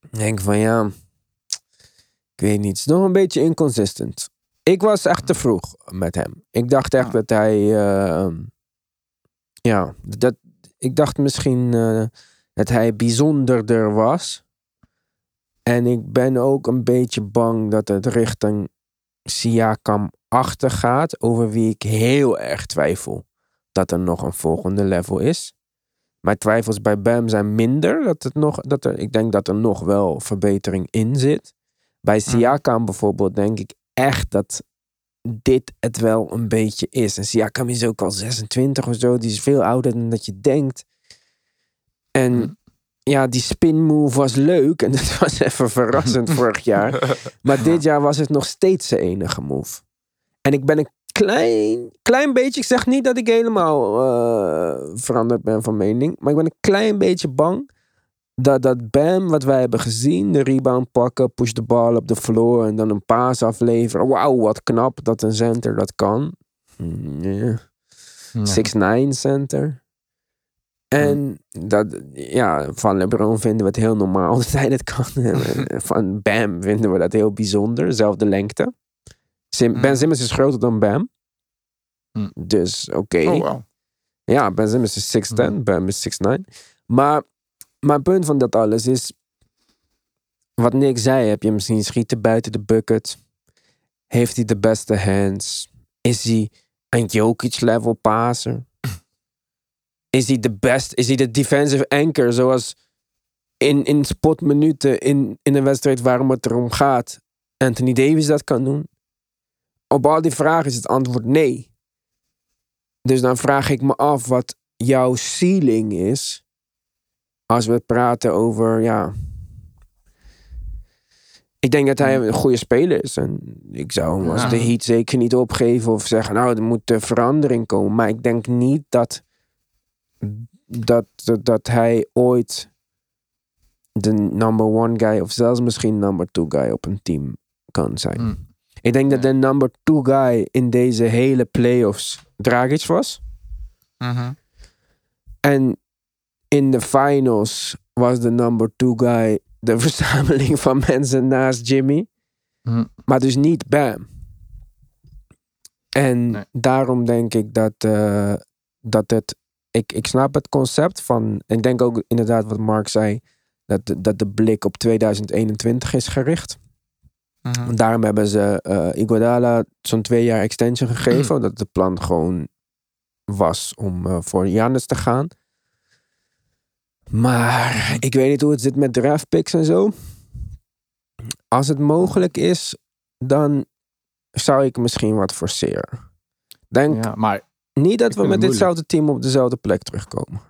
Ik denk van ja, ik weet niet, het is nog een beetje inconsistent. Ik was echt te vroeg met hem. Ik dacht echt Ja. dat hij, eh, ja, dat, ik dacht misschien eh, dat hij bijzonderder was. En ik ben ook een beetje bang dat het richting Siakam achter gaat, over wie ik heel erg twijfel dat er nog een volgende level is. Mijn twijfels bij Bam zijn minder. Dat het nog, dat er, ik denk dat er nog wel verbetering in zit. Bij Siakam bijvoorbeeld denk ik echt dat dit het wel een beetje is. En Siakam is ook al 26 of zo. Die is veel ouder dan dat je denkt. En Hm. ja, die spin move was leuk. En dat was even verrassend vorig jaar. Maar dit jaar was het nog steeds zijn enige move. En ik ben een klein, klein beetje, ik zeg niet dat ik helemaal eh, veranderd ben van mening. Maar ik ben een klein beetje bang dat dat Bam, wat wij hebben gezien, de rebound pakken, push de bal op de floor en dan een paas afleveren. Wauw, wat knap dat een center dat kan. Hmm, ja. Ja. 6'9 center. En dat, ja, van LeBron vinden we het heel normaal dat hij dat kan. Van Bam vinden we dat heel bijzonder. Zelfde lengte. Sim- ben Mm. Simmons is groter dan Bam. Mm. Dus oké. Oh, wow. Ja, Ben Simmons is 6'10, Bam is 6'9. Maar mijn punt van dat alles is... Wat Nick zei, heb je misschien schieten buiten de bucket? Heeft hij de beste hands? Is hij een Jokic-level passer? Is hij de best? Is hij de defensive anchor zoals in, in spotminuten in, in een wedstrijd waarom het erom gaat Anthony Davis dat kan doen? Op al die vragen is het antwoord nee. Dus dan vraag ik me af wat jouw ceiling is. Als we praten over, ja. Ik denk dat hij een goede speler is. En ik zou hem als de Heat zeker niet opgeven of zeggen, nou, er moet eh, verandering komen. Maar ik denk niet dat, dat, dat, dat hij ooit de number one guy of zelfs misschien number two guy op een team kan zijn. Mm. Ik denk dat de number two guy in deze hele playoffs Dragic was. Mhm. En in de finals was de number two guy de verzameling van mensen naast Jimmy. Hm. Maar dus niet Bam. En Nee. daarom denk ik dat, eh, dat het. Ik, ik snap het concept van. Ik denk ook inderdaad wat Mark zei. Dat, de- dat de blik op 2021 is gericht. Mhm. Daarom hebben ze Iguodala zo'n twee jaar extension gegeven. Dat het plan gewoon was om eh, voor Giannis te gaan. Maar ik weet niet hoe het zit met draft picks en zo. Als het mogelijk is, dan zou ik misschien wat forceren. Denk Ja, maar niet dat we met het ditzelfde team op dezelfde plek terugkomen.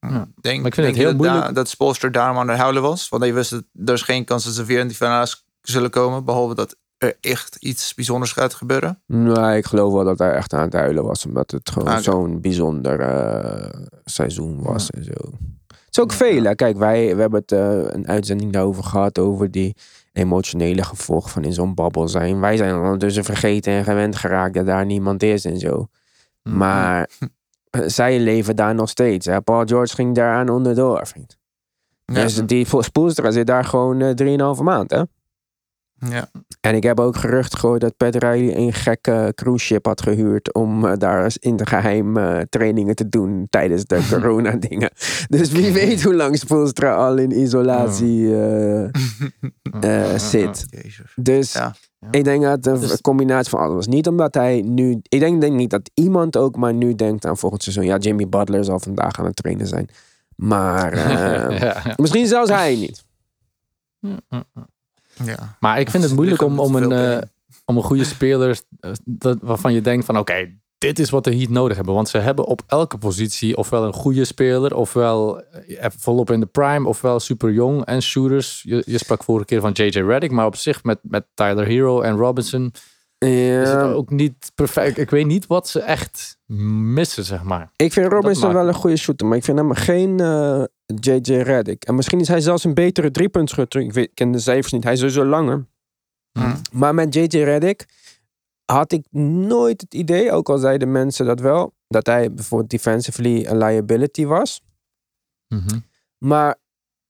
Ja. Denk, Maar ik vind denk het je heel dat, moeilijk- da- dat Spolster daarom aan het huilen was? Want hij wist dat er is geen kans dat ze weer in die finales zullen komen. Behalve dat er echt iets bijzonders gaat gebeuren. Nee, ik geloof wel dat hij echt aan het huilen was. Omdat het gewoon Ah, zo'n bijzonder eh, seizoen was en zo. Het is ook veel. hè. Kijk, wij we hebben het eh, een uitzending daarover gehad. Over die emotionele gevolgen van in zo'n babbel zijn. Wij zijn ondertussen vergeten en gewend geraakt dat daar niemand is en zo. hm, Maar eh, zij leven daar nog steeds. Hè. Paul George ging daaraan onderdoor, vriend. Ja, Dus die Spoelstra zit daar gewoon eh 3,5 maand, hè. Ja. En ik heb ook gerucht gehoord dat Pat Riley een gekke cruise ship had gehuurd om eh, daar in de geheim eh, trainingen te doen tijdens de corona dingen. Dus wie weet hoe lang Spoelstra al in isolatie eh, eh, zit. Jezus. Dus Ja. ik denk dat het Dus- een combinatie van alles was. Niet omdat hij nu... Ik denk, denk niet dat iemand ook maar nu denkt aan volgend seizoen. Ja, Jimmy Butler zal vandaag aan het trainen zijn. Maar ja. misschien zelfs hij niet. Ja. Maar ik vind het moeilijk om, om, een, eh, om een goede speler eh, dat, waarvan je denkt van oké, dit is wat de Heat nodig hebben. Want ze hebben op elke positie ofwel een goede speler, ofwel eh, volop in de prime, ofwel super jong en shooters. Je, je sprak vorige keer van JJ Redick, maar op zich met, met Tyler Hero en Robinson is het Ja, ook niet perfect. Ik weet niet wat ze echt missen, zeg maar. ik vind Robinson maakt wel een goede shooter. Maar ik vind hem geen eh, JJ Redick. En misschien is hij zelfs een betere driepuntschutter. Ik, weet, ik ken de cijfers niet. Hij is sowieso langer. Hm. Maar met JJ Redick had ik nooit het idee, ook al zeiden mensen dat wel, dat hij bijvoorbeeld defensively een liability was. Mhm. Maar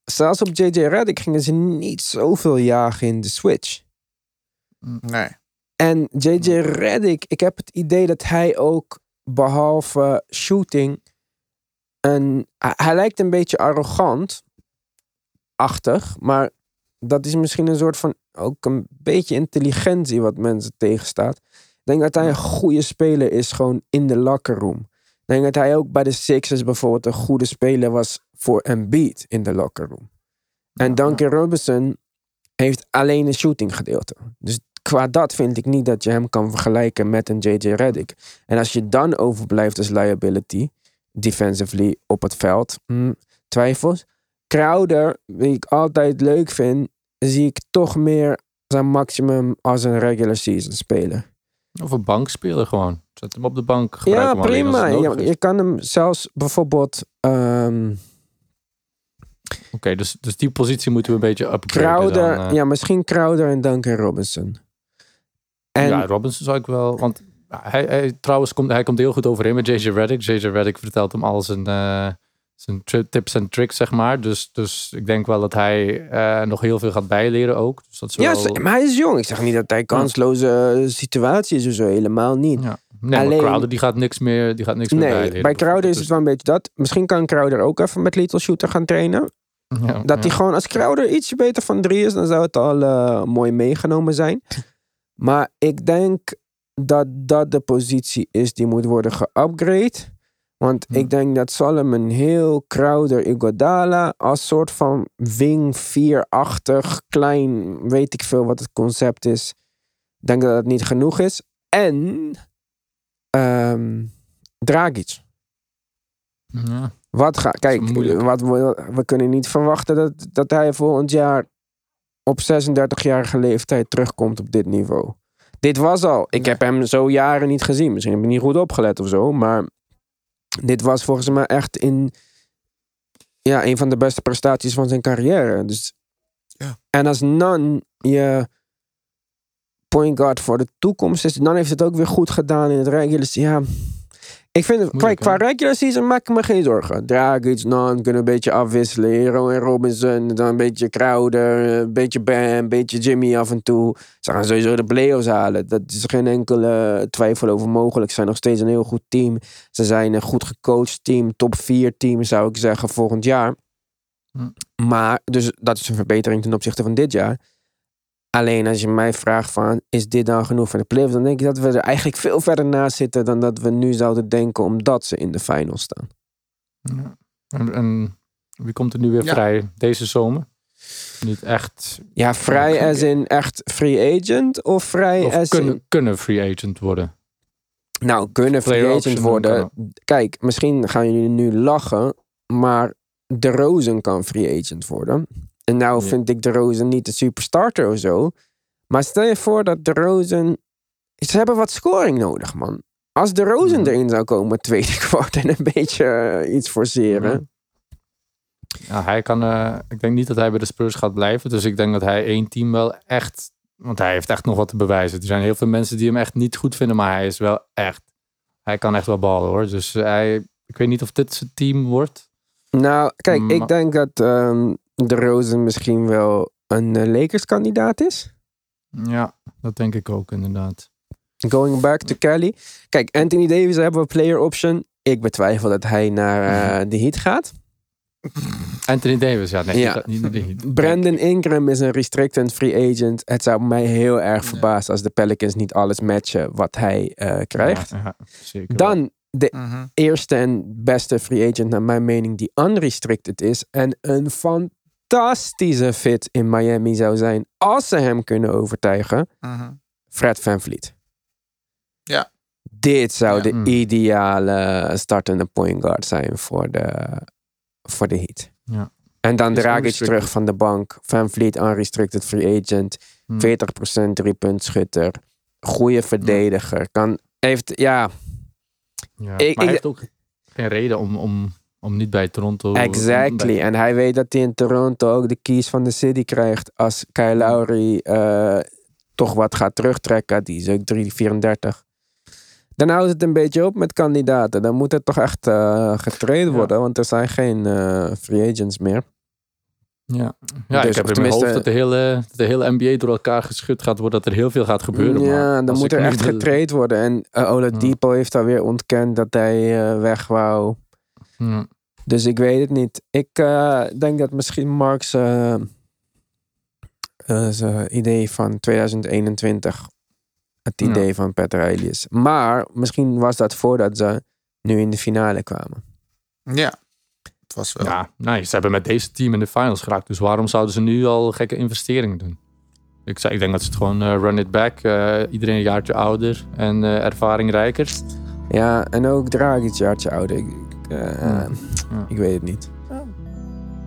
zelfs op JJ Redick gingen ze niet zoveel jagen in de switch. Nee. En JJ Redick, ik heb het idee dat hij ook, behalve shooting, een, hij, lijkt een beetje arrogant, achtig, maar dat is misschien een soort van, ook een beetje intelligentie wat mensen tegenstaat. Ik denk dat hij een goede speler is, gewoon in de locker room. Ik denk dat hij ook bij de Sixers bijvoorbeeld een goede speler was voor Embiid in de locker room. En Duncan Robinson heeft alleen een shooting gedeelte. Dus qua dat vind ik niet dat je hem kan vergelijken met een JJ Redick. En als je dan overblijft als liability, defensively op het veld, hm, twijfels. Crowder, wie ik altijd leuk vind, zie ik toch meer zijn maximum als een regular season speler. Of een bankspeler gewoon. Zet hem op de bank. gebruik Ja, hem prima. Je, is. je kan hem zelfs bijvoorbeeld ehm, Oké, dus, dus die positie moeten we een beetje upgraden. Crowder, dan, eh. ja, misschien Crowder en Duncan Robinson. En Ja, Robinson zou ik wel. Want hij, hij trouwens komt, hij komt heel goed overeen met JJ Redick. JJ Redick vertelt hem al zijn, eh, zijn tips en tricks, zeg maar. Dus, dus ik denk wel dat hij eh, nog heel veel gaat bijleren ook. Dus dat ja, wel... maar hij is jong. Ik zeg niet dat hij kansloze eh, situatie is of zo. Helemaal niet. Ja. Nee, Alleen- maar Crowder die gaat niks meer, die gaat niks meer Nee, bijleren. bij Crowder is het wel een beetje dat. Misschien kan Crowder ook even met Little Shooter gaan trainen. ja, Dat ja. hij gewoon, als Crowder ietsje beter van drie is, dan zou het al mooi meegenomen zijn. Maar ik denk dat dat de positie is die moet worden geupgrade. Want Hm. ik denk dat Solomon heel Crowder, Iguodala als soort van wing 4-achtig, klein, weet ik veel wat het concept is. Ik denk dat het niet genoeg is. En ehm Dragic. Ja. Wat ga, kijk, wat we, we kunnen niet verwachten dat, dat hij volgend jaar op 36-jarige leeftijd terugkomt op dit niveau. Dit was al. Ik heb hem zo jaren niet gezien. Misschien heb ik niet goed opgelet of zo. Maar dit was volgens mij echt in ja, een van de beste prestaties van zijn carrière. Dus, Ja. En als Nan je point guard voor de toekomst is, dan heeft het ook weer goed gedaan in het season. Ja, Ik vind, het, Moeilijk, qua hè? regular season maak ik me geen zorgen. Dragic, Nan kunnen een beetje afwisselen. Hero en Robinson, dan een beetje Crowder, een beetje Bam, een beetje Jimmy af en toe. Ze gaan sowieso de playoffs halen. Dat is geen enkele twijfel over mogelijk. Ze zijn nog steeds een heel goed team. Ze zijn een goed gecoacht team. Top 4 team zou ik zeggen volgend jaar. Hm. Maar, dus dat is een verbetering ten opzichte van dit jaar. Alleen als je mij vraagt van, is dit dan genoeg voor de playoffs? Dan denk ik dat we er eigenlijk veel verder naast zitten dan dat we nu zouden denken omdat ze in de finals staan. Ja. En, en wie komt er nu weer Ja. vrij deze zomer? Niet echt. Ja, vrij Ja, as in echt free agent of vrij Of as kunnen, in... kunnen free agent worden. Nou, kunnen free agent worden. Kijk, misschien gaan jullie nu lachen, maar de Rosen kan free agent worden. En nou Ja. vind ik de Rosen niet de superstarter of zo. Maar stel je voor dat de Rosen... Ze hebben wat scoring nodig, man. Als de Rosen Mhm. erin zou komen, tweede kwart en een beetje eh, iets forceren. Mhm. Ja, hij kan. eh, ik denk niet dat hij bij de Spurs gaat blijven. Dus ik denk dat hij één team wel echt. Want hij heeft echt nog wat te bewijzen. Er zijn heel veel mensen die hem echt niet goed vinden, maar hij is wel echt. Hij kan echt wel ballen hoor. Dus hij. Ik weet niet of dit zijn team wordt. Nou, kijk, ik Maar- denk dat ehm, de Rosen misschien wel een eh, Lakers-kandidaat is. Ja, dat denk ik ook inderdaad. Going back to Kelly. Kijk, Anthony Davis hebben we player option. Ik betwijfel dat hij naar eh, de Heat gaat. Anthony Davis, ja, nee, Ja. niet. Brandon Ingram is een restricted free agent. Het zou mij heel erg verbazen als de Pelicans niet alles matchen wat hij eh, krijgt. Ja, ja, zeker. Dan de Mhm. eerste en beste free agent naar mijn mening die unrestricted is. En een fantastische fit in Miami zou zijn als ze hem kunnen overtuigen. Mhm. Fred Van Vliet. Ja. Dit zou Ja. de Mm. ideale startende point guard zijn voor de, voor de Heat. Ja. En dan draag ik terug van de bank. Van Vliet, unrestricted free agent. Hm. 40% driepunt schutter. Goede verdediger. Kan, heeft, ja, Ja, Ik- maar ik- heeft ook geen reden om, om, om niet bij Toronto... exactly. bij- En hij weet dat hij in Toronto ook de keys van de city krijgt. Als Kyle Lowry eh, toch wat gaat terugtrekken. Die is ook 334. Dan houdt het een beetje op met kandidaten. Dan moet het toch echt eh getraind Ja. worden. Want er zijn geen eh, free agents meer. Ja, ja Dus, ik heb of in mijn hoofd dat de, hele, de hele NBA door elkaar geschud gaat worden. Dat er heel veel gaat gebeuren. Ja, maar dan moet er echt de- getraind worden. En uh, Oladipo heeft alweer ontkend dat hij eh, weg wou. Ja. Dus ik weet het niet. Ik eh, denk dat misschien Mark's eh, eh, zijn idee van 2021 het Ja. idee van Pat Riley is. Maar misschien was dat voordat ze nu in de finale kwamen. Ja, het was wel. Ja, nee, ze hebben met deze team in de finals geraakt. Dus waarom zouden ze nu al gekke investeringen doen? Ik, zei, ik denk dat ze het gewoon run it back. eh, iedereen een jaartje ouder en eh, ervaring rijker. Ja, en ook Dragic jaartje ouder. Ik, ik, Ja. Ja. ik weet het niet.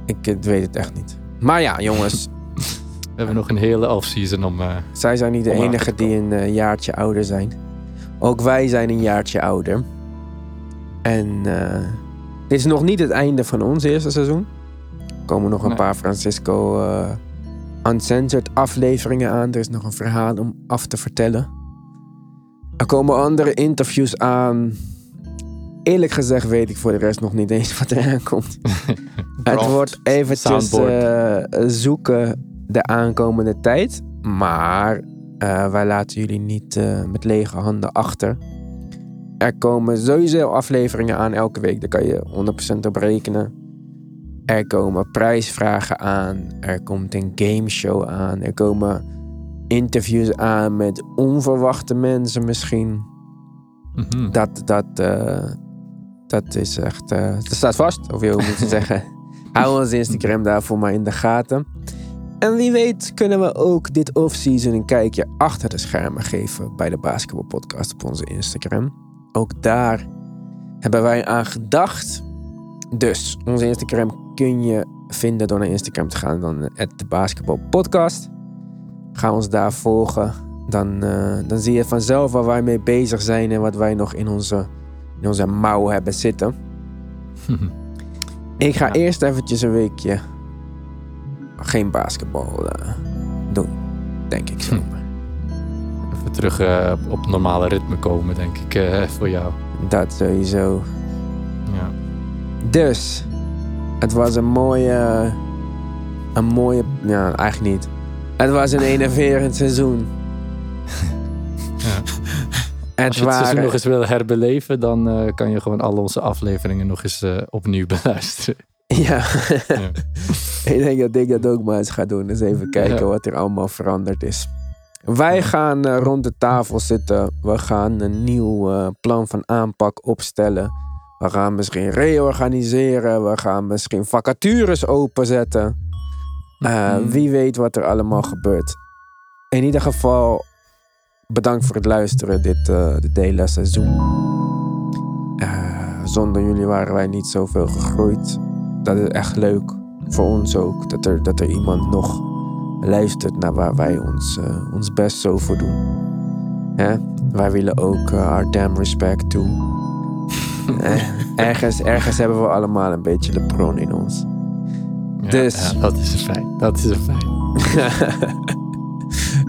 Ik eh, weet het echt niet. Maar ja, jongens. We hebben nog een hele offseason om... eh, Zij zijn niet de enige die een eh, jaartje ouder zijn. Ook wij zijn een jaartje ouder. En eh, dit is nog niet het einde van ons eerste seizoen. Er komen nog een Nee. paar Francisco eh, Uncensored afleveringen aan. Er is nog een verhaal om af te vertellen. Er komen andere interviews aan. Eerlijk gezegd weet ik voor de rest nog niet eens wat er aankomt. Het wordt eventjes soundboard. eh, zoeken de aankomende tijd. Maar eh, wij laten jullie niet eh, met lege handen achter. Er komen sowieso afleveringen aan elke week. Daar kan je 100% op rekenen. Er komen prijsvragen aan. Er komt een gameshow aan. Er komen interviews aan met onverwachte mensen misschien. mhm. Dat, dat, dat is echt... eh, dat staat vast, of je ook moet zeggen. Hou ons Instagram daarvoor maar in de gaten. En wie weet kunnen we ook dit offseason een kijkje achter de schermen geven bij de basketbalpodcast op onze Instagram. Ook daar hebben wij aan gedacht. Dus onze Instagram kun je vinden door naar Instagram te gaan. Dan de basketbalpodcast. Ga ons daar volgen. Dan, eh, dan zie je vanzelf waar wij mee bezig zijn en wat wij nog in onze, in onze mouw hebben zitten. Ik ga Ja. eerst eventjes een weekje geen basketbal eh, doen. Denk ik Hm. zo. Even terug eh, op normale ritme komen, denk ik, eh, voor jou. Dat sowieso. Ja. Dus, het was een mooie. Een mooie. Ja, eigenlijk niet. Het was een enerverend seizoen. Ja. Als je het seizoen nog eens wil herbeleven, dan eh, kan je gewoon al onze afleveringen nog eens eh, opnieuw beluisteren. Ja. Ja. ik denk dat ik dat ook maar eens ga doen. Dus even kijken Ja. wat er allemaal veranderd is. Wij gaan eh, rond de tafel zitten. We gaan een nieuw plan van aanpak opstellen. We gaan misschien reorganiseren. We gaan misschien vacatures openzetten. Mhm. Wie weet wat er allemaal gebeurt. In ieder geval, bedankt voor het luisteren dit, eh dit hele seizoen. Eh, zonder jullie waren wij niet zoveel gegroeid. Dat is echt leuk. Voor ons ook. Dat er, dat er iemand nog luistert naar waar wij ons, eh, ons best zo voor doen. Hè? Wij willen ook our damn respect toe. Ergens, ergens hebben we allemaal een beetje LeBron in ons. Ja, Dus- ja, dat is een feit. Dat is een feit.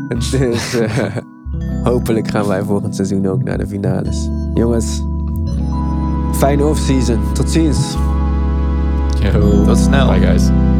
dus hopelijk gaan wij volgend seizoen ook naar de finales. Jongens, fijne offseason. Tot ziens. Yo. Tot snel. Bye guys.